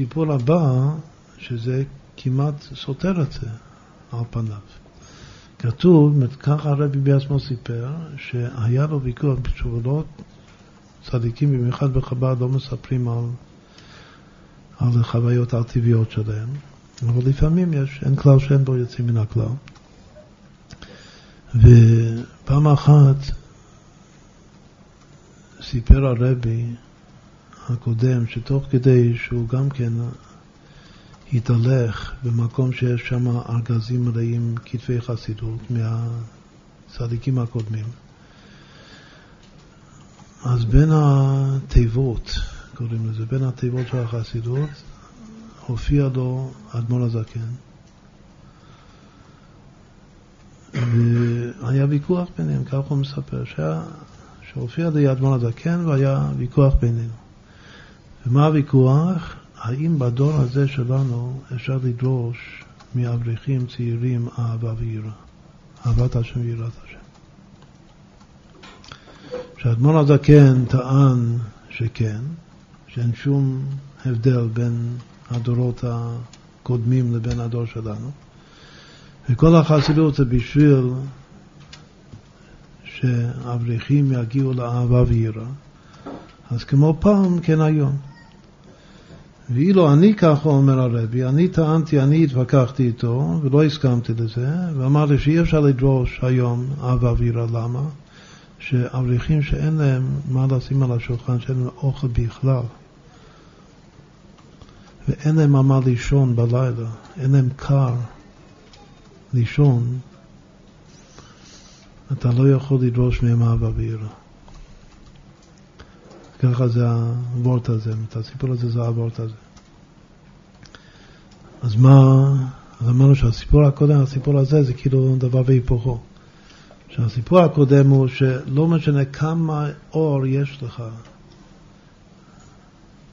הסיפור הבא, שזה כמעט סותר את זה על פניו. כתוב, ככה הרבי בעצמו סיפר, שהיה לו ויכוח בתשובות, צדיקים במיוחד בחב"ד לא מספרים על, על החוויות הטבעיות שלהם, אבל לפעמים יש, אין כלל שאין בו יוצאים מן הכלל. ופעם אחת סיפר הרבי הקודם, שתוך כדי שהוא גם כן התהלך במקום שיש שם ארגזים מלאים כתבי חסידות מהצדיקים הקודמים. אז בין התיבות, קוראים לזה, בין התיבות של החסידות, הופיע לו אדמו"ר הזקן. והיה ויכוח ביניהם, כך הוא מספר, שהופיע לי אדמו"ר הזקן והיה ויכוח בינינו. ומה הוויכוח? האם בדור הזה שלנו אפשר לדרוש מאברכים צעירים אהבה ויראה, אהבת השם ויראת השם. כשאדמון הזקן טען שכן, שאין שום הבדל בין הדורות הקודמים לבין הדור שלנו, וכל החסידות זה בשביל שאברכים יגיעו לאהבה ויראה, אז כמו פעם, כן היום. ואילו אני ככה אומר הרבי, אני טענתי, אני התווכחתי איתו ולא הסכמתי לזה, ואמר לי שאי אפשר לדרוש היום אהבה ויראה, למה? שאברכים שאין להם מה לשים על השולחן, שאין להם אוכל בכלל, ואין להם מה לישון בלילה, אין להם קר לישון, אתה לא יכול לדרוש מהם אהבה ויראה. ככה זה הוורט הזה, את הסיפור הזה זה הוורט הזה. אז מה, אז אמרנו שהסיפור הקודם, הסיפור הזה זה כאילו דבר והיפוכו. שהסיפור הקודם הוא שלא משנה כמה אור יש לך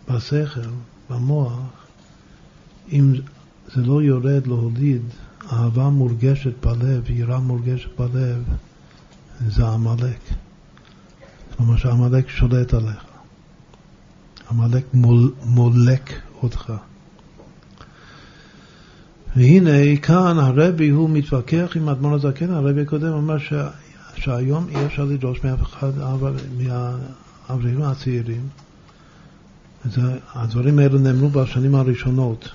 בשכל, במוח, אם זה לא יורד להוליד אהבה מורגשת בלב, יראה מורגשת בלב, זה עמלק. כלומר שעמלק שולט עליך. עמלק מול, מולק אותך. והנה כאן הרבי הוא מתווכח עם אדמון הזקן, הרבי הקודם אמר ש... שהיום אי אפשר לדרוש מאף אחד מהאברכים הצעירים. הדברים האלה נאמרו בשנים הראשונות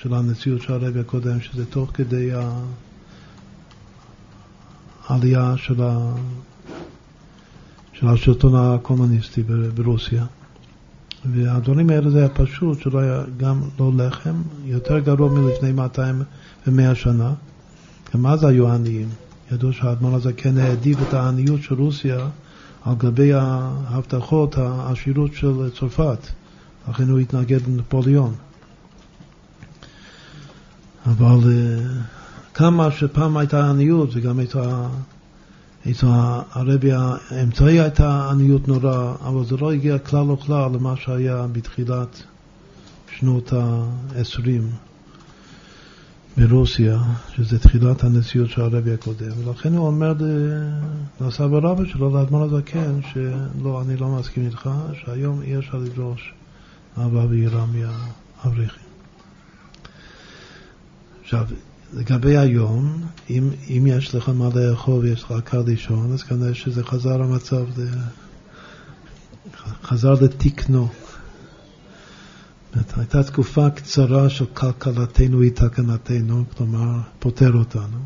של הנשיאות של הרבי הקודם, שזה תוך כדי העלייה של, ה... של השלטון הקומוניסטי ברוסיה. והדברים האלה זה היה פשוט, שלא היה גם לא לחם, יותר גרוע מלפני 200 ו-100 שנה. גם אז היו עניים. ידעו שהאדמון הזה כן העדיף את העניות של רוסיה על גבי ההבטחות, העשירות של צרפת. לכן הוא התנגד לנפוליאון. אבל אה, כמה שפעם הייתה עניות וגם הייתה הרבי האמצעי הייתה עניות נורא, אבל זה לא הגיע כלל וכלל למה שהיה בתחילת שנות ה-20 ברוסיה, שזה תחילת הנשיאות של הרבי הקודם. ולכן הוא אומר לסבא רבא שלו, לאדמון הזקן, שלא, אני לא מסכים איתך, שהיום אי אפשר לדרוש אהבה ויראה מהאברכים. עכשיו, לגבי היום, אם, אם יש לך מה לאכול ויש לך קר לישון, אז כנראה שזה חזר המצב, זה חזר לתקנו. הייתה תקופה קצרה של כלכלתנו היא תקנתנו, כלומר, פותר אותנו.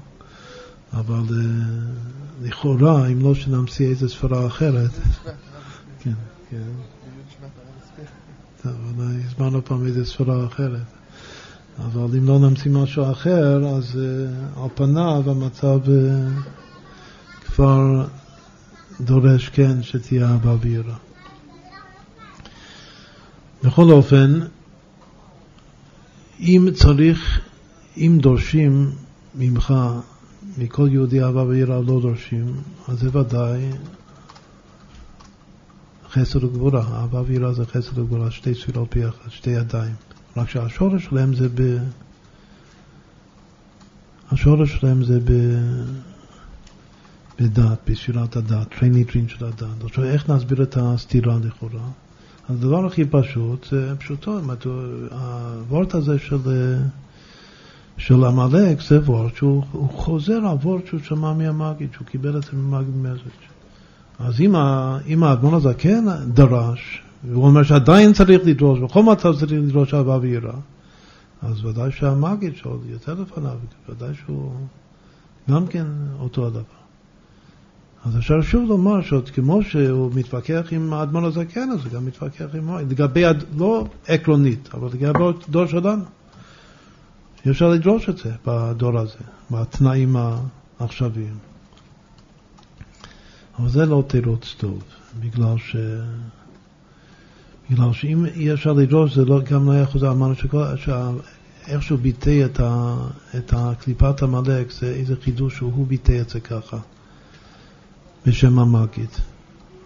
אבל uh, לכאורה, אם לא שנמציא איזו ספרה אחרת, כן, כן. טוב, אולי הזמנו פעם איזו ספרה אחרת. אבל אם לא נמציא משהו אחר, אז uh, על פניו המצב uh, כבר דורש כן שתהיה אהבה ויראה. בכל אופן, אם צריך, אם דורשים ממך, מכל יהודי אהבה ויראה לא דורשים, אז זה ודאי חסד וגבורה. אהבה ויראה זה חסד וגבורה, שתי תפילות ביחד, שתי ידיים. רק שהשורש שלהם זה ב... השורש שלהם זה ב... בדעת, בספירת הדעת, תרין עיטרין של הדעת. עכשיו, איך נסביר את הסתירה לכאורה? הדבר הכי פשוט זה פשוטו, הוורט הזה של, של עמלק זה וורט שהוא חוזר על וורט שהוא שמע מהמגיד, שהוא קיבל את זה ממגיד מזג'. אז אם, אם האדמון הזקן דרש, והוא אומר שעדיין צריך לדרוש, בכל מצב צריך לדרוש אהבה ויראה, אז ודאי שהמגיד שעוד יותר לפניו, ודאי שהוא גם כן אותו הדבר. אז אפשר שוב לומר שעוד כמו שהוא מתווכח עם האדמון הזקן, אז הוא גם מתווכח עם מועד. לגבי, לא עקרונית, אבל לגבי הדור שלנו. אי אפשר לדרוש את זה בדור הזה, בתנאים העכשוויים. אבל זה לא תירוץ טוב, בגלל ש... בגלל שאם אי אפשר לדרוש, זה לא, גם לא היה חוזר, אמרנו שאיכשהו ביטא את, ה, את הקליפת עמלק, זה איזה חידוש שהוא ביטא את זה ככה. בשם המגיד.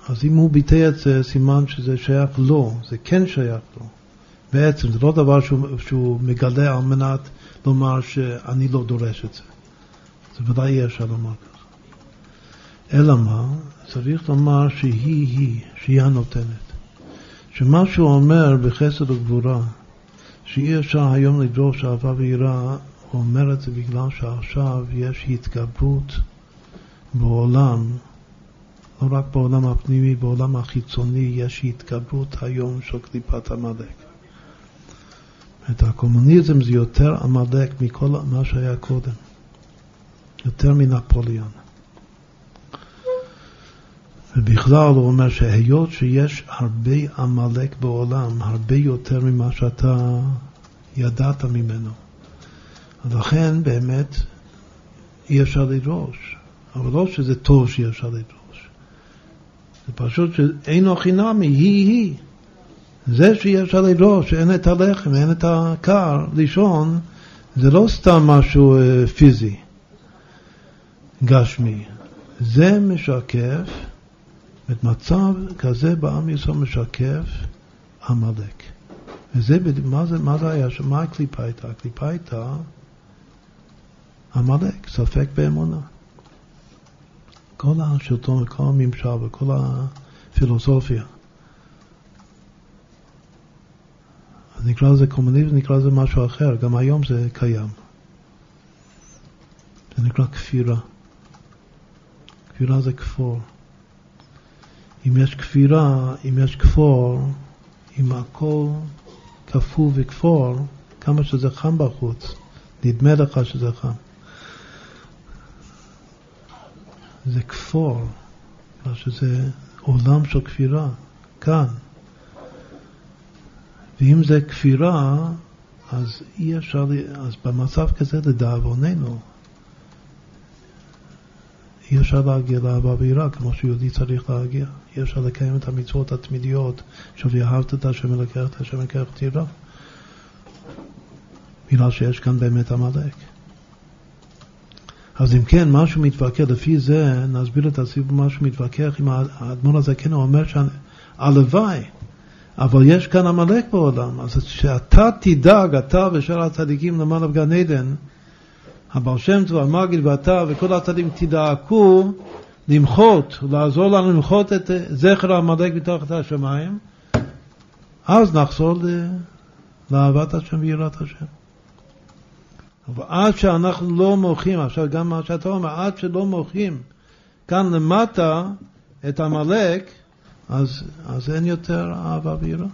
אז אם הוא ביטא את זה, סימן שזה שייך לו, זה כן שייך לו. בעצם זה לא דבר שהוא, שהוא מגלה על מנת לומר שאני לא דורש את זה. זה ודאי יהיה אפשר לומר ככה. אלא מה? צריך לומר שהיא-היא, שהיא הנותנת. שמה שהוא אומר בחסד וגבורה, שאי אפשר היום לדרוש אהבה ויראה, הוא אומר את זה בגלל שעכשיו יש התגברות בעולם לא רק בעולם הפנימי, בעולם החיצוני יש התגברות היום של קליפת עמלק. את הקומוניזם זה יותר עמלק מכל מה שהיה קודם, יותר מנפוליאון. ובכלל הוא אומר שהיות שיש הרבה עמלק בעולם, הרבה יותר ממה שאתה ידעת ממנו, לכן באמת אי אפשר לדרוש. אבל לא שזה טוב שאי אפשר לדרוש. זה פשוט שאינו חינמי, היא-היא. זה שאי אפשר לדרוש, שאין את הלחם, אין את הקר לישון, זה לא סתם משהו אה, פיזי, גשמי. זה משקף, את מצב כזה בעם ישראל משקף עמלק. וזה, מה זה, מה זה היה? מה הקליפה הייתה? הקליפה הייתה עמלק, ספק באמונה. כל השלטון וכל הממשל וכל הפילוסופיה. אז נקרא לזה קומוניזם, נקרא לזה משהו אחר, גם היום זה קיים. זה נקרא כפירה. כפירה זה כפור. אם יש כפירה, אם יש כפור, אם הכל קפוא וכפור, כמה שזה חם בחוץ, נדמה לך שזה חם. זה כפור, שזה עולם של כפירה, כאן. ואם זה כפירה, אז אי אפשר, אז במצב כזה לדאבוננו, אי אפשר להגיע לאהבה ויראה כמו שיהודי צריך להגיע. אי אפשר לקיים את המצוות התמידיות של ואהבת את השם ולקח את השם ולקח את יראה. בגלל שיש כאן באמת עמלק. אז אם כן, משהו מתווכח, לפי זה נסביר את הסיפור, משהו מתווכח עם האדמון הזקן, הוא אומר שהלוואי, אבל יש כאן עמלק בעולם, אז שאתה תדאג, אתה ושאר הצדיקים למעלה בגן עדן, הבעל שם טוב, המגיד ואתה וכל הצדיקים תדאגו למחות, לעזור לנו למחות את זכר העמלק מתחת השמיים, אז נחזור לאהבת השם ויראת השם. אבל עד שאנחנו לא מוחים, עכשיו גם מה שאתה אומר, עד שלא מוחים כאן למטה את עמלק, אז, אז אין יותר אהבה ויראה.